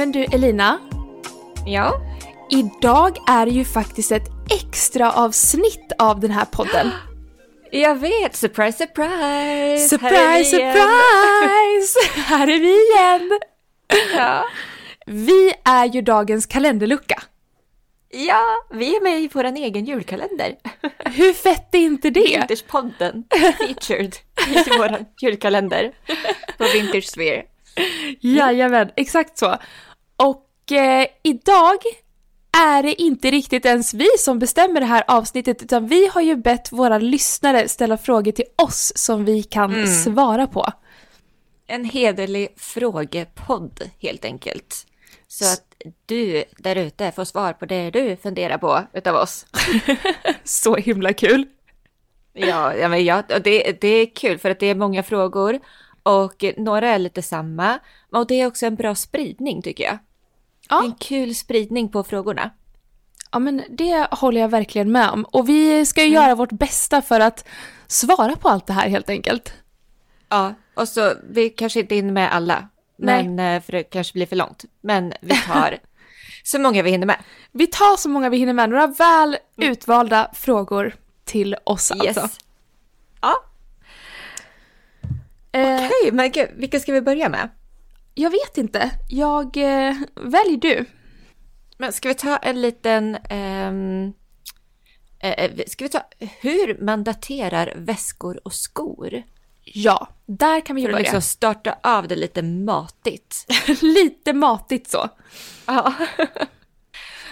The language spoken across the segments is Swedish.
Men du Elina, Ja. idag är det ju faktiskt ett extra avsnitt av den här podden. Jag vet, surprise surprise! Här Surprise, igen. surprise! Här är vi igen! Ja. Vi är ju dagens kalenderlucka. ja, vi är med i vår egen julkalender. Hur fett är inte det? Vintagepodden featured i vår julkalender på Vintage Sphere. Jajamän, exakt så. Och eh, idag är det inte riktigt ens vi som bestämmer det här avsnittet utan vi har ju bett våra lyssnare ställa frågor till oss som vi kan svara på. En hederlig frågepodd helt enkelt. Så att du där ute får svar på det du funderar på utav oss. Så himla kul. Ja, ja, men ja det, det är kul för att det är många frågor och några är lite samma. Och det är också en bra spridning tycker jag. Ja, en kul spridning på frågorna. ja men det håller jag verkligen med om. Och vi ska ju göra vårt bästa för att svara på allt det här helt enkelt. Ja, och så vi kanske inte hinner med alla, Nej. men eh, för det kanske blir för långt. Men vi tar så många vi hinner med. Vi tar så många vi hinner med, några väl utvalda frågor till oss Yes. alltså. Ja, Eh, okej, men gud, vilka ska vi börja med? Jag vet inte. Jag... Eh, välj du. Men ska vi ta en liten... ehm, eh, eh, ska vi ta hur man daterar väskor och skor? Ja, där kan vi ju För att börja. liksom starta av det lite matigt. Lite matigt så. Ja.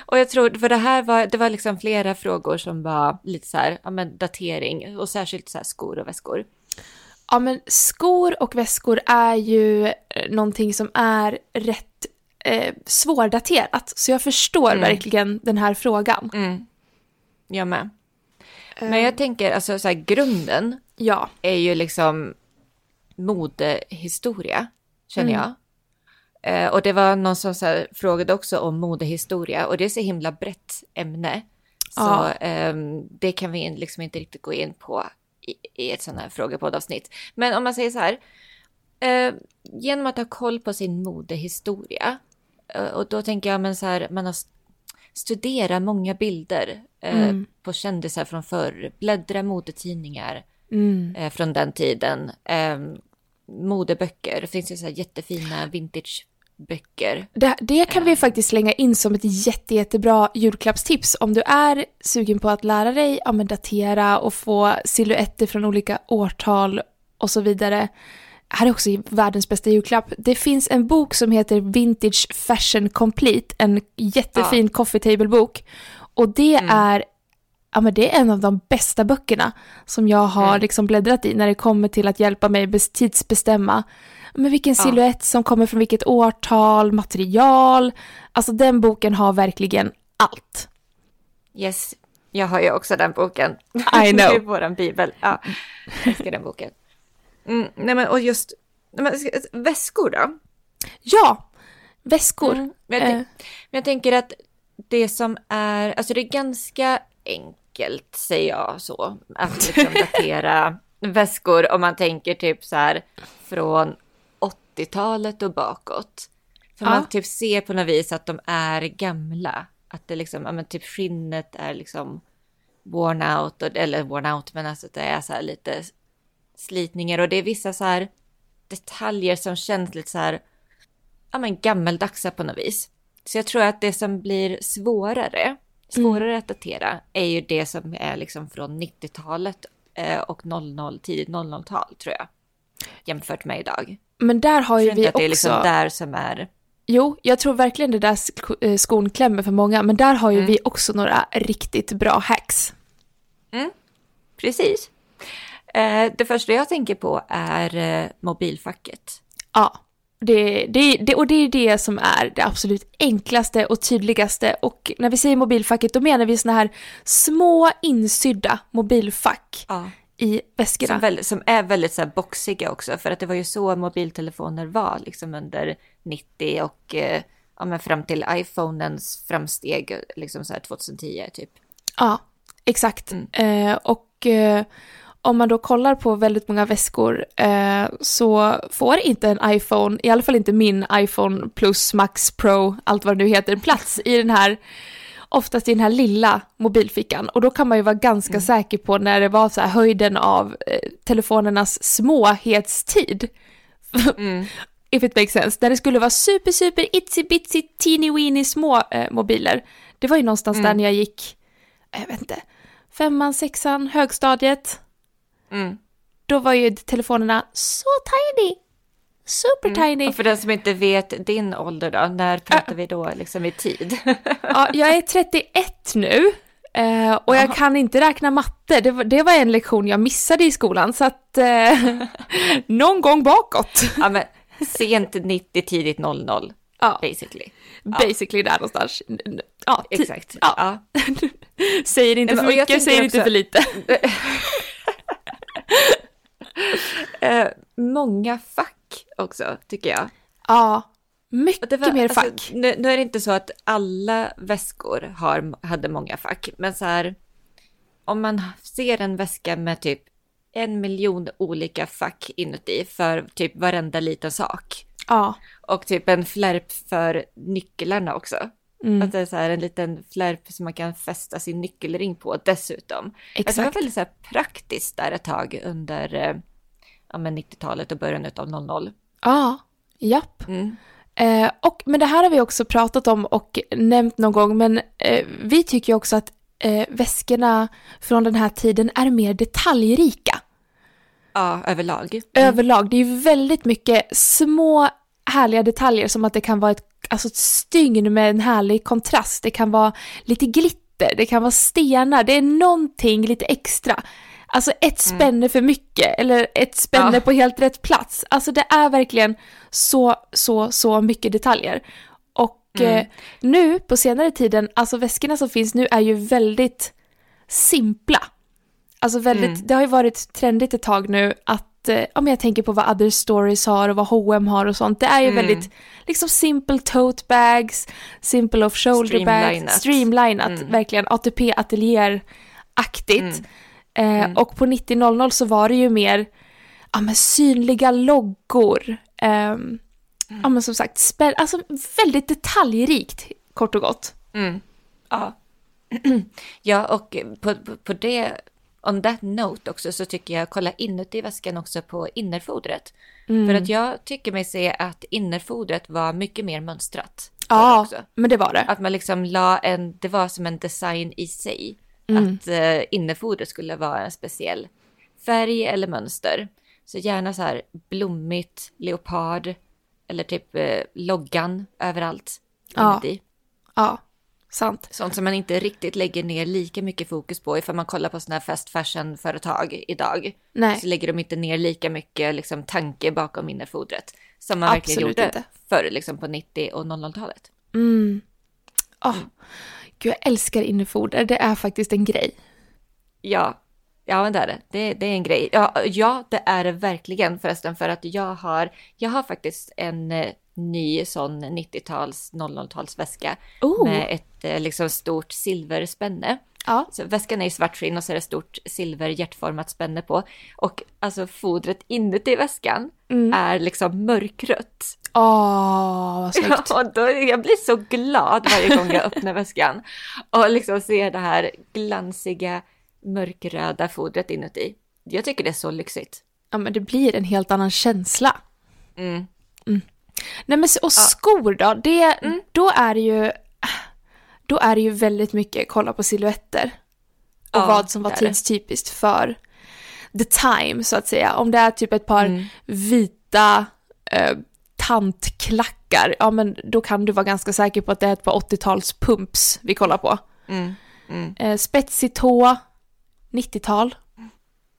Och jag tror, för det här var, det var liksom flera frågor som var lite så här, ja men datering och särskilt så här skor och väskor. Ja, men skor och väskor är ju eh, någonting som är rätt eh, svårdaterat. Så jag förstår Mm. verkligen den här frågan. Jag med. Men jag tänker, alltså så här, grunden Ja, är ju liksom modehistoria, känner jag. Eh, och det var någon som så frågade också om modehistoria och det är så himla brett ämne. Så Ja. ehm, det kan vi liksom inte riktigt gå in på i, i ett sånt här frågepoddavsnitt. Men om man säger så här, eh, genom att ha koll på sin modehistoria, eh, och då tänker jag men så här, man har st- studerat många bilder eh, på kändisar från förr, bläddra modetidningar, mm. eh, från den tiden. Eh, modeböcker, det finns ju så här jättefina vintageböcker. det, det kan vi faktiskt slänga in som ett jätte, jättebra julklappstips. Om du är sugen på att lära dig ja, men datera och få silhuetter från olika årtal och så vidare. Här är också världens bästa julklapp. Det finns en bok som heter Vintage Fashion Complete, en jättefin coffee table-bok. Och det är Ja men det är en av de bästa böckerna som jag har liksom bläddrat i när det kommer till att hjälpa mig bes- tidsbestämma men vilken silhuett som kommer från vilket årtal, material. Alltså den boken har verkligen allt. Yes, jag har ju också den boken. I know. det är våran bibel. Ja, jag älskar den boken. Mm, nej men och just, men, väskor då? Ja, väskor. Mm, men, jag, Eh. men jag tänker att det som är, alltså det är ganska enkelt säger jag så, att liksom datera väskor om man tänker typ så här från 80-talet och bakåt. För Ja. man typ ser på något vis att de är gamla. Att det liksom, ja men typ skinnet är liksom worn out, eller worn out, men alltså det är så här lite slitningar och det är vissa så här detaljer som känns lite så här, ja men gammaldagsa på något vis. Så jag tror att det som blir svårare, svårare att datera, är ju det som är liksom från 90-talet eh, och 00, tidigt 00-tal tror jag. Jämfört med idag. Men där har ju vi att det är också... liksom där som är... Jo, jag tror verkligen det där eh, skon klämmer för många. Men där har ju Mm. vi också några riktigt bra hacks. Precis. Eh, det första jag tänker på är eh, mobilfacket. Ja, det, det, det, och det är det som är det absolut enklaste och tydligaste. Och när vi säger mobilfacket då menar vi såna här små insydda mobilfack Ja. I väskorna. Som, väldigt, som är väldigt så boxiga också, för att det var ju så mobiltelefoner var liksom under 90 och eh, ja, men fram till iPhonens framsteg, liksom så här 2010 typ. Ja, exakt. Mm. Eh, och eh, om man då kollar på väldigt många väskor eh, så får inte en iPhone, i alla fall inte min iPhone Plus Max Pro, allt vad det nu heter, plats i den här oftast i den här lilla mobilfickan. Och då kan man ju vara ganska mm. säker på när det var så här höjden av eh, telefonernas småhetstid. Mm. If it makes sense. När det skulle vara super, super, itsy bitsy, teeny weeny små eh, mobiler. Det var ju någonstans mm. där när jag gick, jag vet inte, femman, sexan, högstadiet. Mm. Då var ju telefonerna så tiny. Super mm. tiny. Och för den som inte vet din ålder då, när pratar uh. vi då liksom i tid? ja, jag är 31 nu. Uh, och jag kan inte räkna matte, det var, det var, en lektion jag missade i skolan, så att uh, någon gång bakåt. ja, men sent 90, tidigt 00, ja. basically. Basically ja. där någonstans. Ja, exakt. Ja. ja. säger inte för mycket, säger inte för lite. uh, många fack också, tycker jag. Ja, mycket var, mer fack. Alltså, nu, nu, är det inte så att alla väskor har, hade många fack, men så här, om man ser en väska med typ en miljon olika fack inuti för typ varenda liten sak. Ja. Och typ en flärp för nycklarna också. Mm. Att det är så här en liten flärp som man kan fästa sin nyckelring på dessutom. Exakt. Alltså det var väldigt så här praktiskt där ett tag under eh, ja, 90-talet och början av 00. Ja, japp. Mm. Eh, och, men det här har vi också pratat om och nämnt någon gång, men eh, vi tycker ju också att eh, väskorna från den här tiden är mer detaljrika. Ja, överlag. Mm. Överlag. Det är ju väldigt mycket små härliga detaljer som att det kan vara ett, alltså ett stygn med en härlig kontrast. Det kan vara lite glitter, det kan vara stenar, det är någonting lite extra. Alltså ett mm. spänne mm. för mycket eller ett spänne ja. på helt rätt plats. Alltså det är verkligen så, så, så mycket detaljer. Och mm. eh, nu på senare tiden, alltså väskorna som finns nu är ju väldigt simpla. Alltså väldigt, mm. det har ju varit trendigt ett tag nu att, eh, om jag tänker på vad Other Stories har och vad H&M har och sånt, det är ju mm. väldigt liksom simple tote bags, simple of shoulder bags, streamlinat, mm. verkligen ATP ateljér-aktigt. Eh, mm. och på 90.00 så var det ju mer ja, men synliga loggor. Eh, mm. Ja men som sagt, spä- alltså väldigt detaljrikt kort och gott. Mm. Ja. ja och på, på, på, det, on that note också så tycker jag kolla inuti väskan också på innerfodret. Mm. För att jag tycker mig se att innerfodret var mycket mer mönstrat. Ja, men det var det. Att man liksom la en, det var som en design i sig. Mm. Att eh, innefodret skulle vara en speciell färg eller mönster. Så gärna så här blommigt, leopard eller typ eh, loggan överallt. Ja. ja, sant. Sånt som man inte riktigt lägger ner lika mycket fokus på ifall man kollar på sådana här fast fashion-företag idag. Nej. Så lägger de inte ner lika mycket liksom, tanke bakom innefodret. Som man Absolut verkligen gjorde inte. förr liksom, på 90 och 00-talet. Mm. Oh. Gud, jag älskar innefoder. Det är faktiskt en grej. Ja, ja men det är det. det. Det är en grej. Ja, ja, det är det verkligen förresten för att jag har, jag har faktiskt en eh, ny sån 90-tals, 00-tals väska oh. med ett eh, liksom stort silverspänne. Ja. Så väskan är i svart skinn och så är det stort silver hjärtformat spänne på. Och alltså fodret inuti väskan mm. är liksom mörkrött. Åh, vad snyggt. Ja, då, jag blir så glad varje gång jag öppnar väskan och liksom ser det här glansiga mörkröda fodret inuti. Jag tycker det är så lyxigt. Ja, men det blir en helt annan känsla. Mm. Mm. Nej, men och skor då? Det, mm. Då är det ju då är det ju väldigt mycket kolla på silhuetter. Och ja, vad som var tidstypiskt för the time så att säga. Om det är typ ett par mm. vita eh, tantklackar, ja men då kan du vara ganska säker på att det är ett par 80-tals pumps vi kollar på. Mm. Mm. Eh, spetsig tå, 90-tal.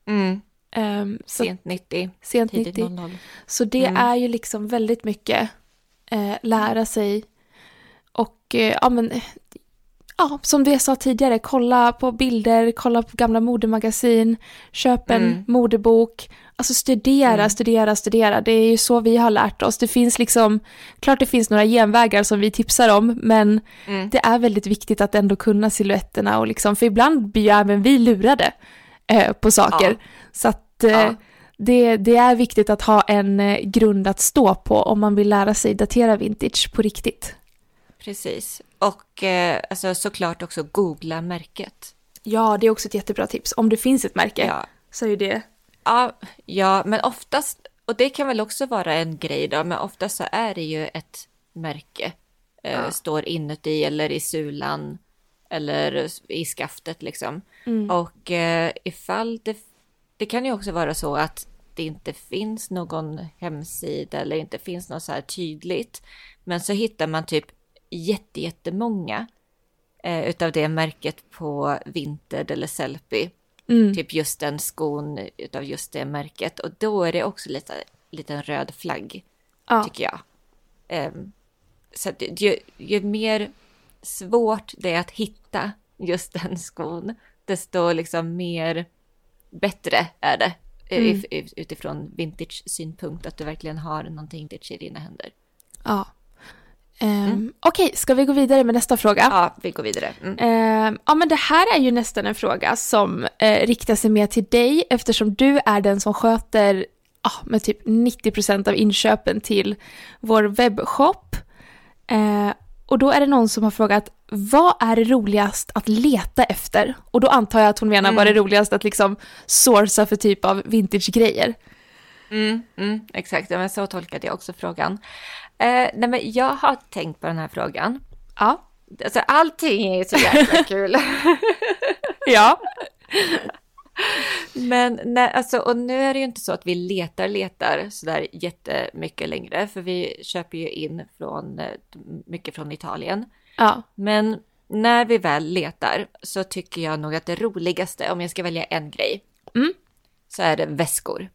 Mm. Um, sent 90, sent 90. 00. Så det mm. är ju liksom väldigt mycket eh, lära sig och eh, ja men ja, som jag sa tidigare, kolla på bilder, kolla på gamla modemagasin, köp en mm. modebok, alltså studera, mm. studera, studera. Det är ju så vi har lärt oss. Det finns liksom, klart det finns några genvägar som vi tipsar om, men mm. det är väldigt viktigt att ändå kunna silhuetterna och liksom, för ibland blir ju även vi lurade. eh, på saker. Ja. Så att eh, Ja. det, det är viktigt att ha en eh, grund att stå på om man vill lära sig datera vintage på riktigt. Precis. Och eh, alltså, såklart också googla märket. Ja, det är också ett jättebra tips. Om det finns ett märke Ja. så är det... Ja, ja, men oftast, och det kan väl också vara en grej då, men oftast så är det ju ett märke. Eh, Ja. Står inuti eller i sulan eller i skaftet liksom. Och eh, ifall det, det kan ju också vara så att det inte finns någon hemsida eller inte finns något så här tydligt. Men så hittar man typ jätte, jättemånga eh, utav det märket på Vinted eller Sellpy Mm. typ just den skon utav just det märket. Och då är det också lite liten röd flagg, Ja. tycker jag. Ehm, så att ju, ju mer svårt det är att hitta just den skon, desto liksom mer bättre är det Mm. if, if, utifrån vintage-synpunkt, att du verkligen har någonting vintage i dina händer. ja. Ehm, Okej, ska vi gå vidare med nästa fråga? Ja, vi går vidare. Mm. Ehm, ja, men det här är ju nästan en fråga som eh, riktar sig mer till dig eftersom du är den som sköter ja, med typ 90% av inköpen till vår webbshop. Eh, och då är det någon som har frågat vad är det roligast att leta efter? Och då antar jag att hon menar vad är det roligast att liksom sourca för typ av vintage-grejer. Mm, mm, exakt, ja, men så tolkade jag också frågan. Eh, nej, men jag har tänkt på den här frågan. Ja. Alltså allting är ju så jäkla kul. Ja. Men nej, alltså, och nu är det ju inte så att vi letar, letar sådär jättemycket längre, för vi köper ju in från, eh, mycket från Italien. Ja. Men när vi väl letar så tycker jag nog att det roligaste, om jag ska välja en grej, Mm. så är det väskor.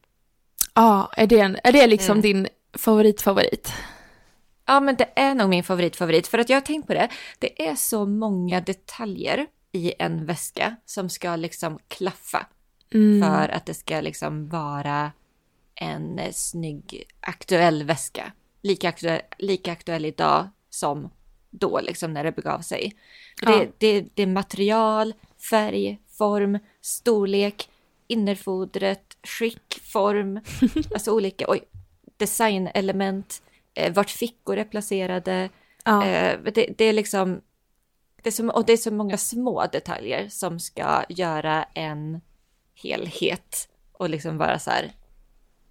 Ja, är det, en, är det liksom din favoritfavorit? Ja, men det är nog min favoritfavorit, för att jag har tänkt på det. Det är så många detaljer i en väska som ska liksom klaffa. Mm. För att det ska liksom vara en snygg aktuell väska. Lika aktuell, lika aktuell idag som då liksom när det begav sig. Ja. Det, det, det är material, färg, form, storlek, innerfodret, skick, form, alltså olika oj, designelement, vart fickor är placerade. Ja. Eh, det, det är liksom, det är så, och det är så många små detaljer som ska göra en helhet och liksom vara så här,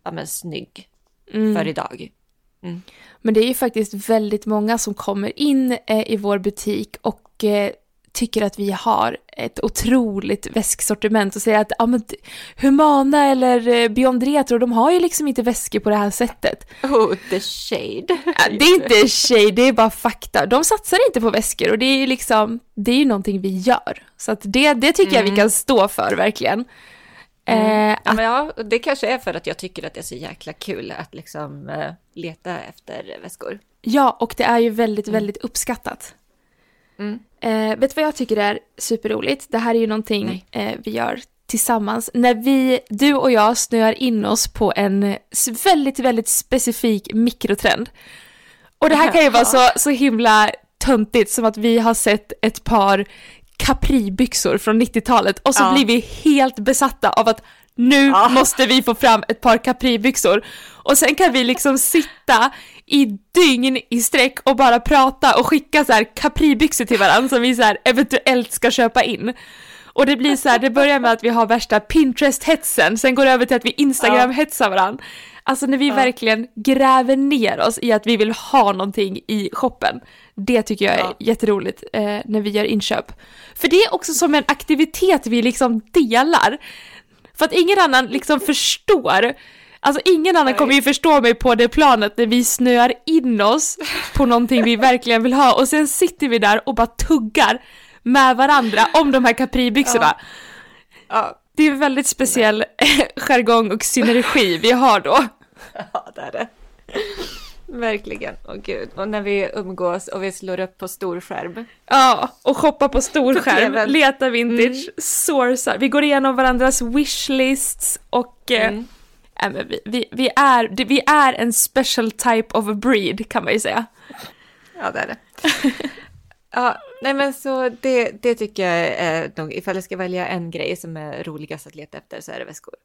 ja men snygg Mm. för idag. Men det är ju faktiskt väldigt många som kommer in eh, i vår butik och eh, tycker att vi har ett otroligt väsksortiment och säger att ja, men, Humana eller eh, Beyond Retro, de har ju liksom inte väskor på det här sättet. Oh, the shade. Ja, det är inte tjej, det är bara fakta. De satsar inte på väskor och det är ju liksom, det är ju någonting vi gör. Så att det, det tycker jag vi kan stå för verkligen. Eh, Ja, men ja, och det kanske är för att jag tycker att det är så jäkla kul att liksom eh, leta efter väskor. Ja, och det är ju väldigt, väldigt uppskattat. Mm. Eh, vet du vad jag tycker är superroligt? Det här är ju någonting eh, vi gör tillsammans. När vi, du och jag snöar in oss på en väldigt, väldigt specifik mikrotrend. Och det här kan ju vara så, så himla töntigt som att vi har sett ett par capribyxor från 90-talet och så Ja. blir vi helt besatta av att nu Ja. måste vi få fram ett par capribyxor. Och sen kan vi liksom sitta i dygn i sträck och bara prata och skicka så här capribyxor till varandra som vi så här eventuellt ska köpa in. Och det blir så här, det börjar med att vi har värsta Pinterest-hetsen, sen går det över till att vi Instagram-hetsar varandra. Alltså när vi verkligen gräver ner oss i att vi vill ha någonting i shoppen. Det tycker jag är Ja. jätteroligt eh, när vi gör inköp. För det är också som en aktivitet vi liksom delar. För att ingen annan liksom förstår. Alltså ingen annan Nej. kommer ju förstå mig på det planet när vi snöar in oss på någonting vi verkligen vill ha och sen sitter vi där och bara tuggar med varandra om de här capribyxorna. Ja, Det är en väldigt speciell jargong och synergi vi har då. ja det är det. Verkligen, åh gud. Och när vi umgås och vi slår upp på storskärm. Ja, och shoppa på storskärm, TV:n. leta vintage, sourca. Vi går igenom varandras wishlists och eh, Mm. ja, men vi, vi, vi, är, vi är en special type of a breed kan man ju säga. Ja, det är det. Ja, Nej men så det, det tycker jag är nog, ifall jag ska välja en grej som är roligast att leta efter så är det väskor.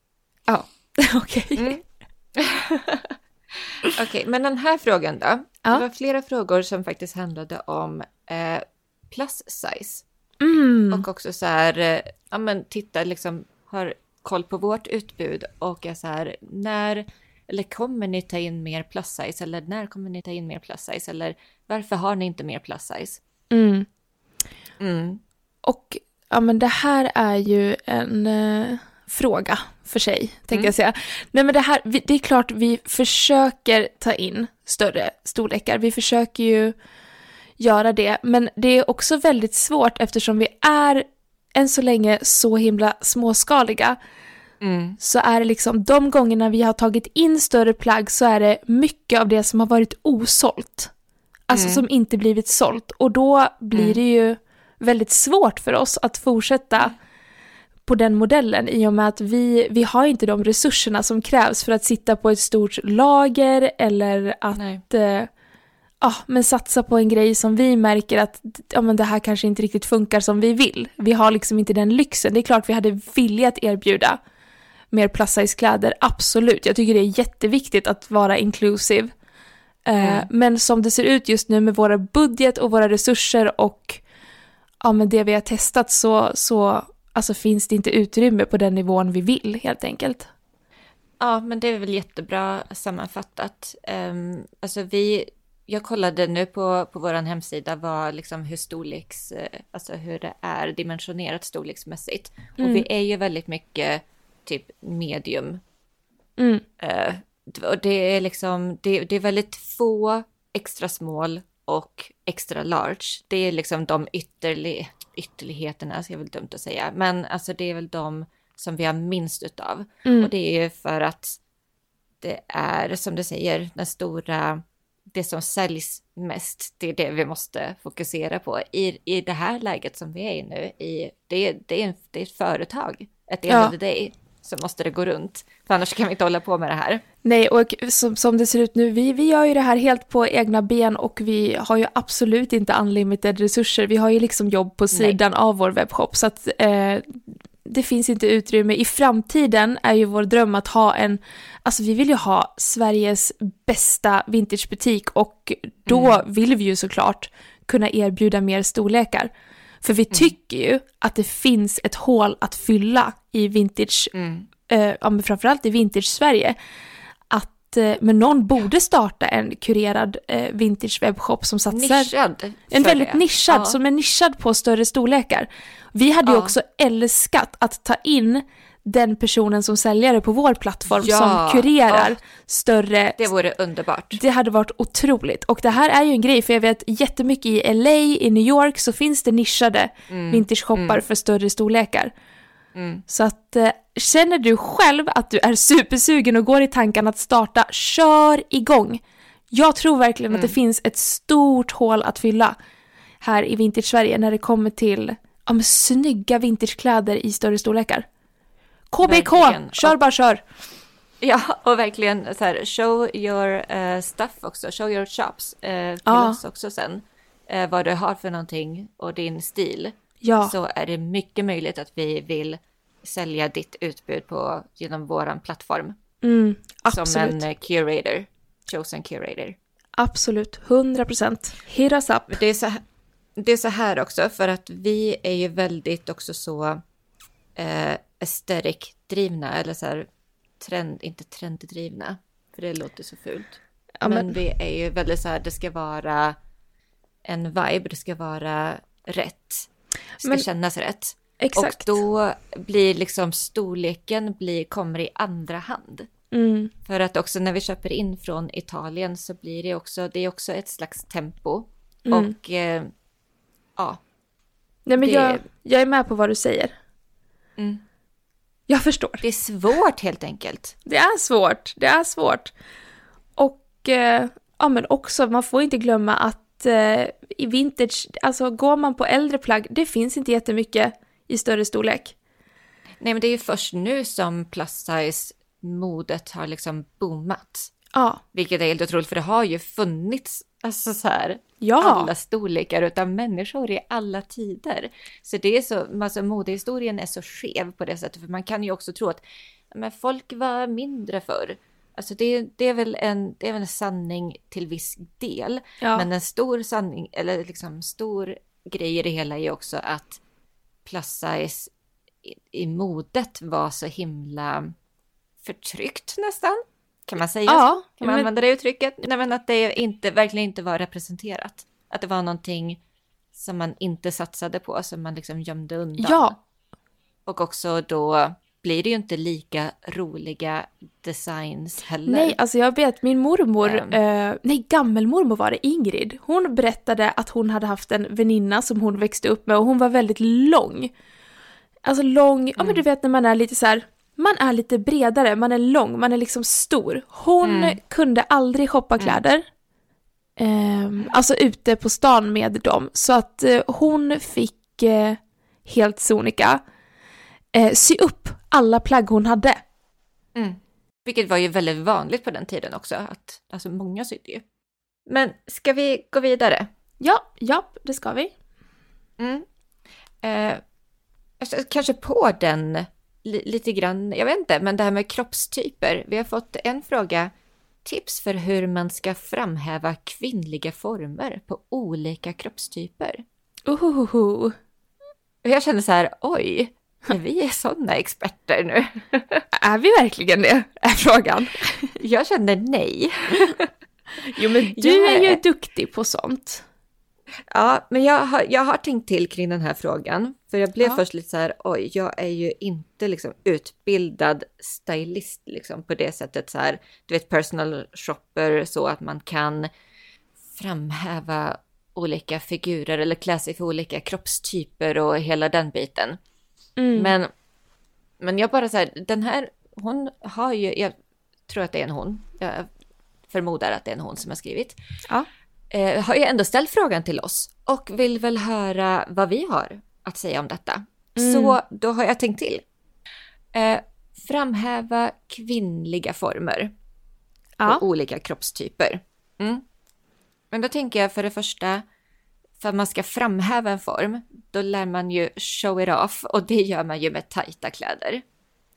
Ja, okej. Mm. Okej, okay, men den här frågan då? Ja. Det var flera frågor som faktiskt handlade om eh, plus size. Mm. Och också så här, eh, ja men titta liksom, har koll på vårt utbud och är så här, när, eller kommer ni ta in mer plus size? Eller när kommer ni ta in mer plus size? Eller varför har ni inte mer plus size? Mm. Mm. Och ja, men det här är ju en eh, fråga för sig, tänker Mm. jag säga. Nej, men det, här, vi, det är klart vi försöker ta in större storlekar. Vi försöker ju göra det, men det är också väldigt svårt eftersom vi är än så länge så himla småskaliga. Mm. Så är det liksom de gångerna vi har tagit in större plagg så är det mycket av det som har varit osålt. Alltså Mm. som inte blivit sålt. Och då blir Mm. det ju väldigt svårt för oss att fortsätta på den modellen i och med att vi, vi har inte de resurserna som krävs för att sitta på ett stort lager eller att eh, ja, men satsa på en grej som vi märker att ja, men det här kanske inte riktigt funkar som vi vill. Vi har liksom inte den lyxen. Det är klart vi hade velat erbjuda mer plus size kläder, absolut. Jag tycker det är jätteviktigt att vara inclusive. Eh, Mm. Men som det ser ut just nu med våra budget och våra resurser och ja, men det vi har testat så, så alltså, finns det inte utrymme på den nivån vi vill helt enkelt. Ja, men det är väl jättebra sammanfattat. Um, alltså vi, jag kollade nu på, på vår hemsida vad liksom hur storleks, eh, alltså hur det är dimensionerat storleksmässigt. Mm. Och vi är ju väldigt mycket typ medium. Mm. Och det är liksom, det, det är väldigt få extra small och extra large. Det är liksom de ytterlig, ytterligheterna, så är väl dumt att säga, men alltså det är väl de som vi har minst utav. Mm. Och det är ju för att det är, som du säger, den stora, det som säljs mest, det är det vi måste fokusera på. I, i det här läget som vi är i nu, i, det, det, är, det är ett företag, ett end Ja. of the day, så måste det gå runt. För annars kan vi inte hålla på med det här. Nej, och som, som det ser ut nu, vi, vi gör ju det här helt på egna ben och vi har ju absolut inte unlimited resurser. Vi har ju liksom jobb på sidan av vår webbshop så att eh, det finns inte utrymme. I framtiden är ju vår dröm att ha en, alltså vi vill ju ha Sveriges bästa vintagebutik och då vill vi ju såklart kunna erbjuda mer storlekar. För vi tycker ju att det finns ett hål att fylla i vintage Mm. eh, framförallt i vintage-Sverige, men någon borde starta en kurerad eh, vintage-webbshop som satsar... Nischad. En väldigt det. nischad, Ja. som är nischad på större storlekar. Vi hade ju Ja. också älskat att ta in den personen som säljare på vår plattform Ja. som kurerar större Det vore underbart. det hade varit otroligt. Och det här är ju en grej, för jag vet jättemycket i LA, i New York, så finns det nischade vintage-shoppar för större storlekar. Mm. Så att eh, känner du själv att du är supersugen och går i tanken att starta, kör igång. Jag tror verkligen att det finns ett stort hål att fylla här i vintage-Sverige när det kommer till ja, men snygga vintagekläder i större storlekar. KBK, Verkligen. kör bara kör! Ja, och verkligen så här, show your eh, stuff också, show your shops eh, till Ja. oss också sen. Eh, vad du har för någonting och din stil. Ja, Så är det mycket möjligt att vi vill sälja ditt utbud på, genom våran plattform. mm, Som en curator, chosen curator. Absolut, 100%. Hit us up. Det är, så det är så här också, för att vi är ju väldigt också så eh, aesthetic-drivna, eller så här, trend, inte trenddrivna, för det låter så fult. Ja, men, men- vi är ju väldigt så här, det ska vara en vibe, det ska vara rätt. Det ska Men- kännas rätt. Exakt. Och då blir liksom storleken blir, kommer i andra hand. Mm, För att också när vi köper in från Italien så blir det också, det är också ett slags tempo. Mm. Och eh, ja, Nej men Det- jag, jag är med på vad du säger. Mm. Jag förstår. det är svårt helt enkelt. Det är svårt, det är svårt. Och eh, ja men också, man får inte glömma att eh, i vintage, alltså går man på äldre plagg, det finns inte jättemycket i större storlek. Nej men det är ju först nu som plus size modet har liksom boomat. Ja, Vilket är helt otroligt för det har ju funnits alltså så här Ja. alla storlekar utan människor i alla tider. Så det är så, alltså modehistorien är så skev på det sättet, för man kan ju också tro att men folk var mindre förr. Alltså det, det, är väl en, det är väl en sanning till viss del, Ja. men en stor sanning, eller liksom stor grej i det hela är också att plus size i, modet var så himla förtryckt nästan. Kan man säga Ja? Kan man men- använda det uttrycket? Nej men att det inte, verkligen inte var representerat. Att det var någonting som man inte satsade på, som man liksom gömde undan. Ja. Och också då blir det ju inte lika roliga designs heller. Nej, alltså jag vet min mormor, Ehm. eh, nej gammelmormor var det, Ingrid. Hon berättade att hon hade haft en väninna som hon växte upp med och hon var väldigt lång. Alltså lång, ja men du vet när man är lite så här, man är lite bredare, man är lång, man är liksom stor. Hon Mm. kunde aldrig shoppa kläder. Ehm, alltså ute på stan med dem. Så att eh, hon fick eh, helt sonika eh, sy upp alla plagg hon hade. Mm. Vilket var ju väldigt vanligt på den tiden också, att alltså många sydde ju. Men ska vi gå vidare? Ja, ja, det ska vi. Mm. Eh, kanske på den li- lite grann, jag vet inte, men det här med kroppstyper. Vi har fått en fråga, tips för hur man ska framhäva kvinnliga former på olika kroppstyper. Och jag känner så här, oj, är vi sådana experter nu? Är vi verkligen det? Är frågan. Jag känner nej. Jo men du är ju är- duktig på sånt. Ja, men jag har, jag har tänkt till kring den här frågan. För jag blev Ja. först lite så här, oj, jag är ju inte liksom utbildad stylist liksom på det sättet så här, du vet personal shopper så att man kan framhäva olika figurer eller klä sig för olika kroppstyper och hela den biten. Mm. Men, men jag bara så här, den här, hon har ju, jag tror att det är en hon, jag förmodar att det är en hon som har skrivit Ja. eh, har ju ändå ställt frågan till oss och vill väl höra vad vi har att säga om detta. Mm. Så då har jag tänkt till. Eh, framhäva kvinnliga former Ja. och olika kroppstyper. Mm. Men då tänker jag för det första, för att man ska framhäva en form, då lär man ju show it off och det gör man ju med tajta kläder.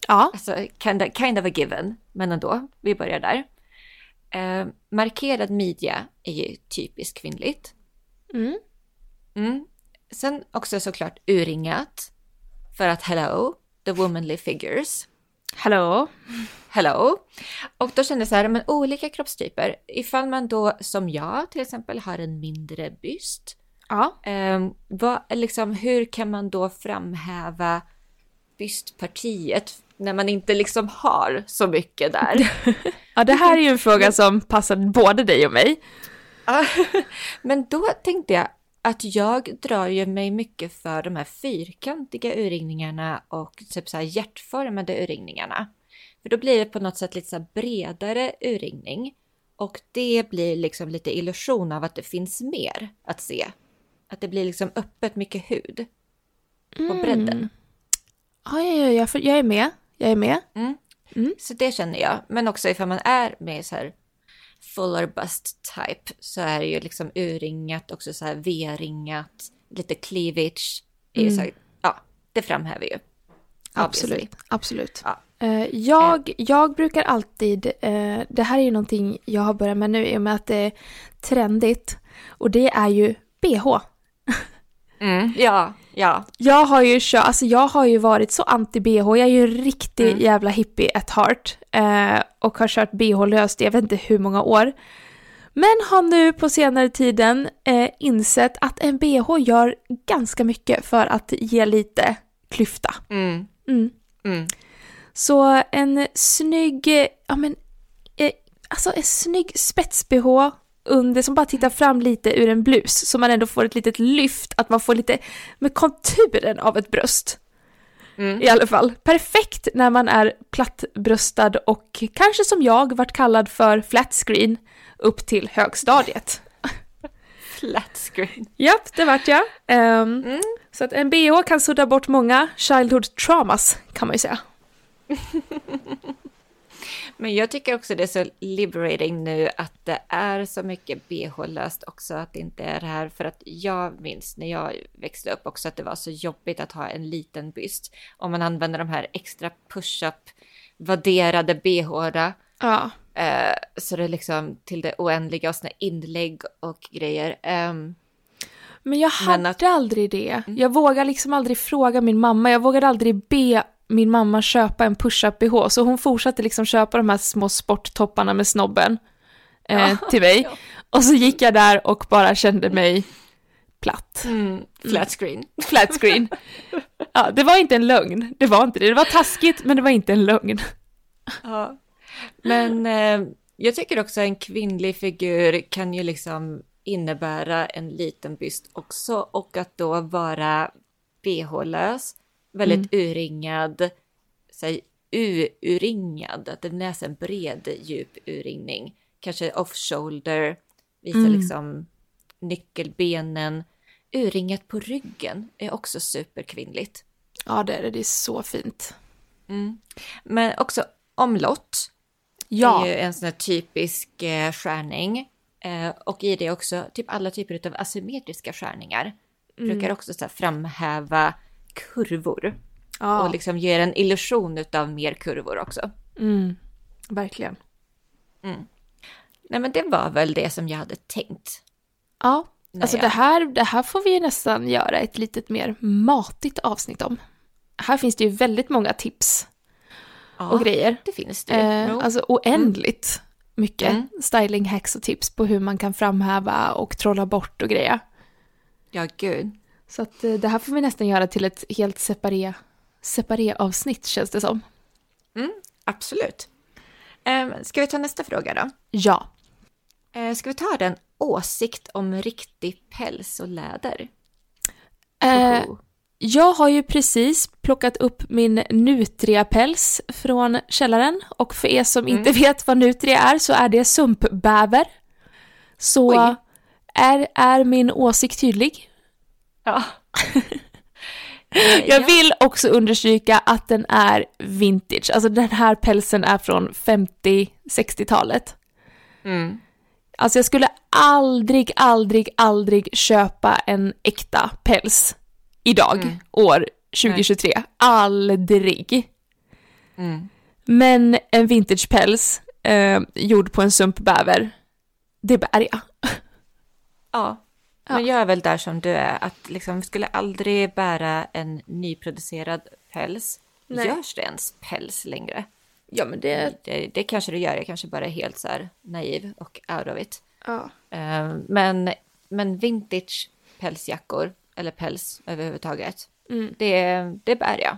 ja. Alltså kind of, kind of a given, men ändå, vi börjar där. Eh, markerad midja är ju typiskt kvinnligt. Mm. Mm. Sen också såklart urringat. För att hello, the womanly figures. Hallå? Hello. Och då kände jag så här, men olika kroppstyper. Ifall man då som jag till exempel har en mindre byst. Ja. Eh, vad, liksom, hur kan man då framhäva bystpartiet när man inte liksom har så mycket där? Ja, det här är ju en fråga som passar både dig och mig. Men då tänkte jag att jag drar ju mig mycket för de här fyrkantiga urringningarna och typ så här hjärtformade urringningarna. För då blir det på något sätt lite så bredare urringning. Och det blir liksom lite illusion av att det finns mer att se. Att det blir liksom öppet mycket hud på bredden. Ja, ja, ja, jag, jag är med. Jag är med. Så det känner jag. Men också ifall man är med så här fuller bust type så är det ju liksom urringat, också så här V-ringat, lite cleavage. Så här, ja, det framhäver ju. Obviously. Absolut. Absolut. Ja. Eh, jag, jag brukar alltid, eh, det här är ju någonting jag har börjat med nu i och med att det är trendigt. Och det är ju bh. Mm, ja, ja. Jag har ju kört, alltså jag har ju varit så anti-bh, jag är ju en riktig Mm. jävla hippie at heart. Eh, och har kört bh-löst i jag vet inte hur många år. Men har nu på senare tiden eh, insett att en bh gör ganska mycket för att ge lite klyfta. Mm, Mm. mm. Så en snygg, ja men, eh, alltså en snygg spets-bh under som bara tittar fram lite ur en blus så man ändå får ett litet lyft, att man får lite med konturen av ett bröst. Mm. I alla fall. Perfekt när man är plattbröstad och kanske som jag varit kallad för flat screen upp till högstadiet. Flat screen. Japp, det vart jag. Ehm, Mm. Så att en bh kan sudda bort många childhood traumas kan man ju säga. Men jag tycker också det är så liberating nu att det är så mycket bh-löst också, att det inte är det här. För att jag minns när jag växte upp också att det var så jobbigt att ha en liten byst. Om man använder de här extra push-up vadderade bh Ja. Eh, så det är liksom till det oändliga och såna inlägg och grejer. Ehm, Men jag Men hade att- Mm. aldrig det. Jag vågade liksom aldrig fråga min mamma. Jag vågade aldrig be min mamma köpa en push-up bh. Så hon fortsatte liksom köpa de här små sporttopparna med snobben eh, Ja. till mig. Ja. Och så gick jag där och bara kände mig platt. mm, flat screen. Flat screen. Ja, det var inte en lögn. Det var inte det. Det var taskigt, men det var inte en lögn. Ja. Men eh, jag tycker också en kvinnlig figur kan ju liksom innebära en liten byst också och att då vara bh-lös, väldigt urringad, säg u-urringad, att den är så en bred djup urringning, kanske off-shoulder, visa Mm. liksom nyckelbenen, urringat på ryggen är också superkvinnligt. Ja, det är det. Det är så fint. Mm. Men också omlott Ja. är ju en sån här typisk eh, skärning. Eh, och i det också typ alla typer av asymmetriska skärningar. Brukar också så framhäva kurvor. ja. Och liksom ger en illusion av mer kurvor också. Mm. Verkligen. Nej men det var väl det som jag hade tänkt. Ja, Nej, alltså det, här, det här får vi ju nästan göra ett litet mer matigt avsnitt om. Här finns det ju väldigt många tips Ja, och grejer. det finns det. Eh, alltså oändligt mycket Mm. styling hacks och tips på hur man kan framhäva och trolla bort och grejer. Ja, gud. Så att eh, det här får vi nästan göra till ett helt separé, separé avsnitt känns det som. Absolut. Eh, ska vi ta nästa fråga då? Ja. Eh, ska vi ta den åsikt om riktig päls och läder? Eh, Oho. jag har ju precis plockat upp min Nutria-päls från källaren och för er som inte vet vad Nutria är så är det sumpbäver. Så Oj. är, är min åsikt tydlig. Ja. Jag ja. vill också understryka att den är vintage, alltså den här pälsen är från 50-60-talet. Mm. Alltså jag skulle aldrig, aldrig, aldrig köpa en äkta päls idag, Mm. år 2023. Aldrig. Mm. Men en vintagepäls eh, gjord på en sumpbäver, det bär jag. Ja. Ja. Men jag är väl där som du är, att liksom vi skulle aldrig bära en nyproducerad päls. Nej. Görs det ens päls längre? Ja men det... Det, det kanske det gör, jag kanske bara är helt så här naiv och out of it. Ja. Eh, men, men vintage pälsjackor, eller päls överhuvudtaget, Mm. det, det bär jag.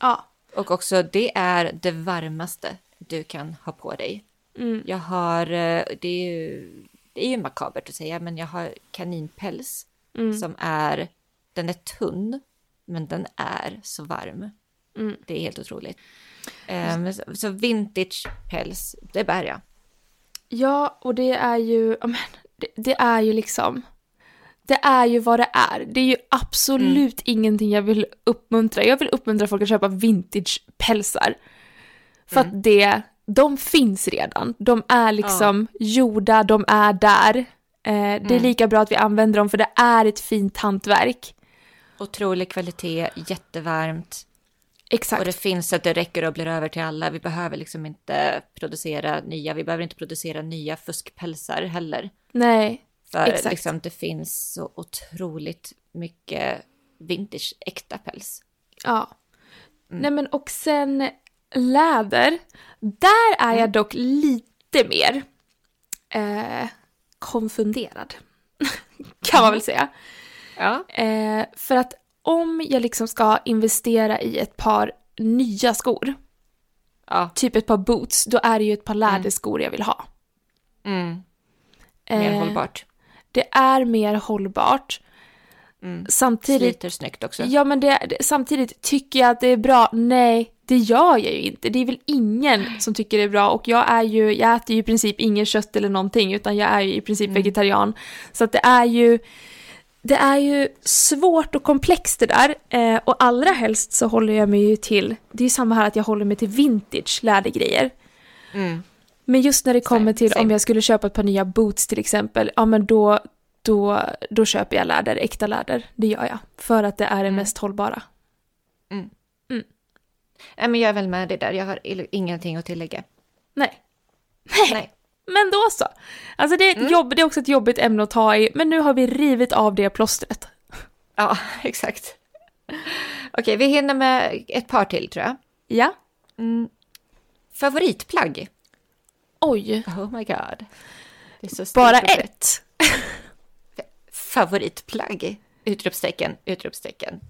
Ja. Och också det är det varmaste du kan ha på dig. Mm. Jag har, eh, det är ju, det är ju makabert att säga, men jag har kaninpäls Mm. som är, den är tunn, men den är så varm. Mm. Det är helt otroligt. Um, så, så vintage päls, det bär jag. Ja, och det är ju, ja, men, det, det är ju liksom, det är ju vad det är. Det är ju absolut ingenting jag vill uppmuntra. Jag vill uppmuntra folk att köpa vintage-pälsar. För att det, de finns redan. De är liksom gjorda, de är där. Eh, det är lika bra att vi använder dem för det är ett fint hantverk. Otrolig kvalitet, jättevarmt. Exakt. Och det finns så att det räcker och blir över till alla. Vi behöver liksom inte producera nya, vi behöver inte producera nya fuskpälsar heller. Nej, För Exakt. liksom, det finns så otroligt mycket vintage äkta päls. Ja. Nej men och sen läder. Där är jag dock lite mer eh, konfunderad. kan man väl säga. Ja. Eh, för att om jag liksom ska investera i ett par nya skor, Ja. typ ett par boots, då är det ju ett par läderskor jag vill ha. Mm. Mer Eh, hållbart. Det är mer hållbart. Mm. Samtidigt Sliter snyggt också. Ja men det, det, samtidigt tycker jag att det är bra. Nej, det gör jag ju inte. Det är väl ingen som tycker det är bra och jag är ju, jag äter ju i princip ingen kött eller någonting utan jag är ju i princip vegetarian. Så att det är ju, det är ju svårt och komplext det där eh, och allra helst så håller jag mig ju till, det är ju samma här att jag håller mig till vintage lädergrejer. Mm. Men just när det kommer Same, till om jag skulle köpa ett par nya boots till exempel, ja men då, då, då köper jag läder, äkta läder. Det gör jag. För att det är det Mm. mest hållbara. Nej, men jag är väl med dig där. Jag har ingenting att tillägga. Nej. Nej. Men då så. Alltså det är, Mm. jobb, det är också ett jobbigt ämne att ta i, men nu har vi rivit av det plåstret. Ja, exakt. Okej, vi hinner med ett par till tror jag. Ja. Mm. Favoritplagg? Oj. Oh my god. Bara ett. Favoritplagg? Utropstecken, utropstecken.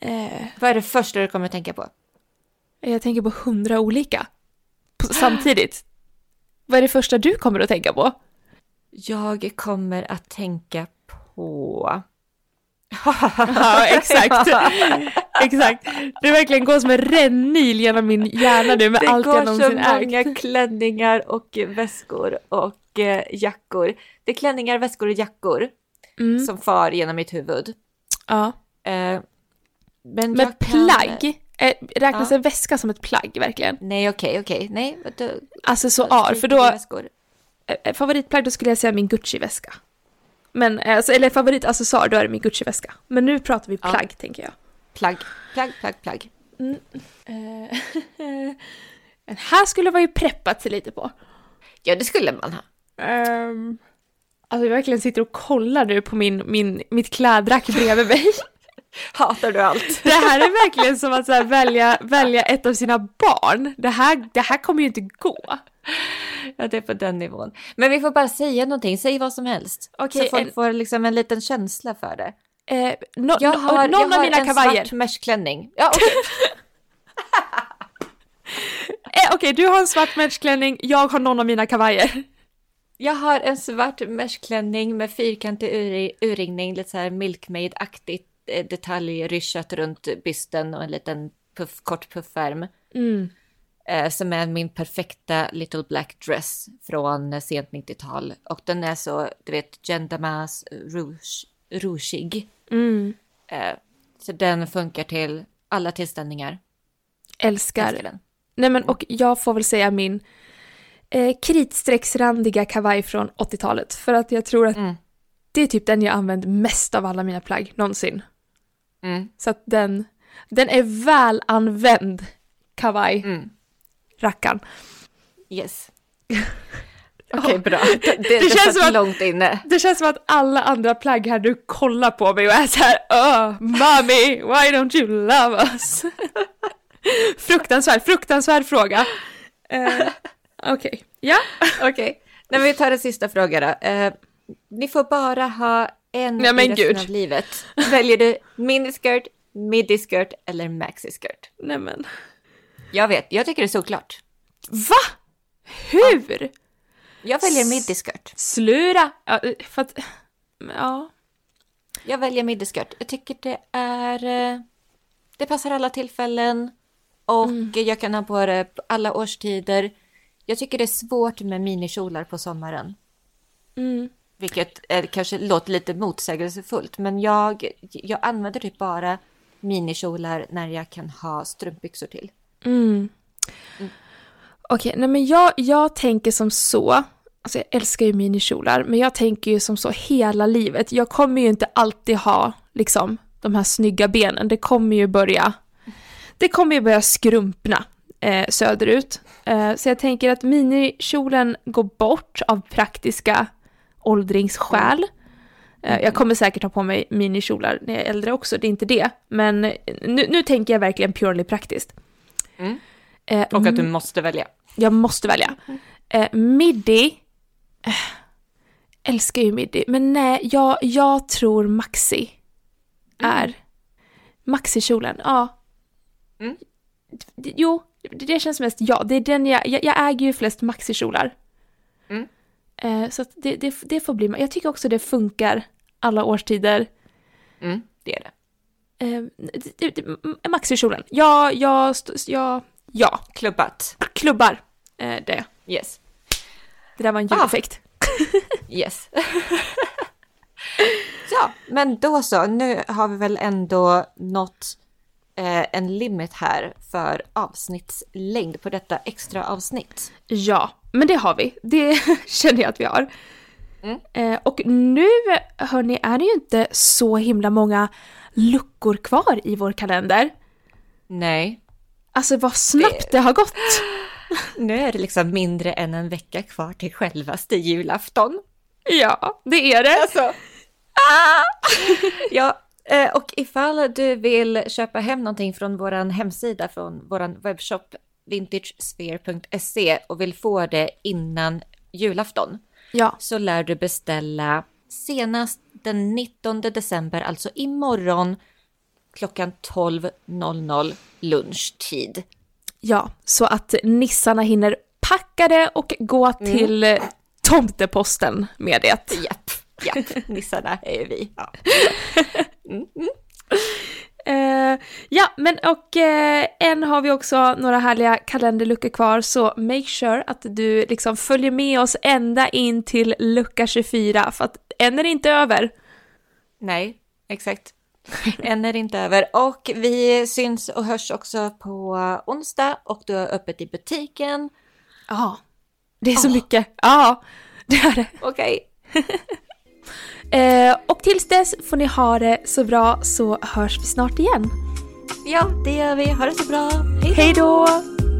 Eh, Vad är det första du kommer att tänka på? jag tänker på hundra olika. På, samtidigt. Vad är det första du kommer att tänka på? Jag kommer att tänka på... Ja, exakt. exakt. Det verkligen går som en rännil genom min hjärna nu med Det allt jag går så någonsin ägt. många klänningar och väskor och eh, jackor. Det är klänningar, väskor och jackor Mm. som far genom mitt huvud. Ja. Eh, men Men jag kan- plagg, eh, räknas Ja. en väska som ett plagg verkligen? Nej, okej, okej. Nej, då, Alltså så då ar, för då, väskor. eh, favoritplagg då skulle jag säga min Gucci-väska. Men, eh, alltså, eller favoritaccessoar, då är det min Gucci-väska. Men nu pratar vi Ja. plagg, tänker jag. Plagg, plagg, plagg, plagg. Eh, Den här skulle man ju preppat sig lite på. Ja, det skulle man ha. Um, alltså jag verkligen sitter och kollar nu på min, min, mitt klädrack bredvid mig. Hatar du allt? Det här är verkligen som att så här, välja, välja ett av sina barn. Det här, det här kommer ju inte gå. Ja, det är på den nivån. Men vi får bara säga någonting, säg vad som helst. Okej, så folk en- får liksom en liten känsla för det. Eh, no, Jag har, någon jag av har mina en kavajer. svart meshklänning. Ja, okej. Eh, Okej, du har en svart matchklänning, jag har någon av mina kavajer. Jag har en svart meshklänning med fyrkantig ur- urringning, lite så här milkmaid-aktigt eh, detaljryschat runt bysten och en liten puff, kort puffärm. Mm. Eh, som är min perfekta little black dress från sent 90-tal. Och den är så, du vet, gendamas rouge, rougig. Mm. Eh, så den funkar till alla tillställningar. Älskar. Älskar den. Nej men och jag får väl säga min eh, kritstrecksrandiga kavaj från 80-talet. För att jag tror att Mm. det är typ den jag använt mest av alla mina plagg någonsin. Mm. Så att den, den är väl använd kavaj, Mm. rackarn. Yes. Okej, bra. Det, det, det, känns som att- långt inne. Det känns som att alla andra plagg här nu kollar på mig och är så här oh, mommy, why don't you love us? fruktansvärd, fruktansvärd fråga. Eh, Okej, ja. Okej, när vi tar en sista fråga då. Eh, ni får bara ha en Nej, men i resten gud. av livet. Väljer du miniskirt, midiskirt eller maxiskirt? Nej men, Jag vet, jag tycker det är såklart. va? Hur? Jag väljer midiskirt. Slura? Ja, för att, ja. Jag väljer midiskirt. Jag tycker det är... eh, Det passar alla tillfällen och jag kan ha på det på alla årstider. Jag tycker det är svårt med minikjolar på sommaren. Mm. Vilket är, kanske låter lite motsägelsefullt, men jag, jag använder typ bara minikjolar när jag kan ha strumpbyxor till. Mm. Okej, nej men jag, jag tänker som så, alltså jag älskar ju minikjolar, men jag tänker ju som så hela livet. Jag kommer ju inte alltid ha liksom de här snygga benen, det kommer ju börja, det kommer ju börja skrumpna eh, söderut. Eh, så jag tänker att minikjolen går bort av praktiska åldringsskäl. Eh, jag kommer säkert ha på mig minikjolar när jag är äldre också, det är inte det. Men nu, nu tänker jag verkligen purely praktiskt. Mm. Eh, Och att du måste välja. jag måste välja. Eh, midi. Eh, älskar ju midi. Men nej, jag, jag tror maxi är maxikjolen. Ja. Mm. Jo, det, känns mest ja. Det är den jag, jag, jag äger ju flest maxikjolar. Mm. Eh, så det, det, det får bli, jag tycker också det funkar alla årstider. Mm, det är det. Eh, det, det, det, maxikjolen. Ja, st- ja, ja, Klubbat. klubbar. Eh, det. Yes. Det där var en Ah. ljudeffekt. Yes. ja, men då så. Nu har vi väl ändå nått en limit här för avsnittslängd på detta extra avsnitt. Ja, men det har vi. Det känner jag att vi har. Mm. Eh, och nu, hörni, är det ju inte så himla många luckor kvar i vår kalender. Nej, Alltså vad snabbt det har gått. nu är det liksom mindre än en vecka kvar till självaste julafton. Ja, det är det. Alltså. Ah! ja, eh, och ifall du vill köpa hem någonting från vår hemsida, från vår webbshop vintagesphere.se och vill få det innan julafton Ja, så lär du beställa senast den 19 december, alltså imorgon klockan 12.00 lunchtid. ja, så att nissarna hinner packa det och gå till eh, tomteposten med det. Japp, japp, nissarna är ju vi. Ja. Eh, ja, men och eh, än har vi också några härliga kalenderluckor kvar så make sure att du liksom följer med oss ända in till lucka 24 för att än är det inte över. Nej, exakt. Än är det inte över. Och vi syns och hörs också på onsdag och du är öppet i butiken. Ja, det är så mycket. Ja, det är det. Okej. Eh, och tills dess får ni ha det så bra så hörs vi snart igen. Ja, det gör vi. Ha det så bra. Hej då! Hej då!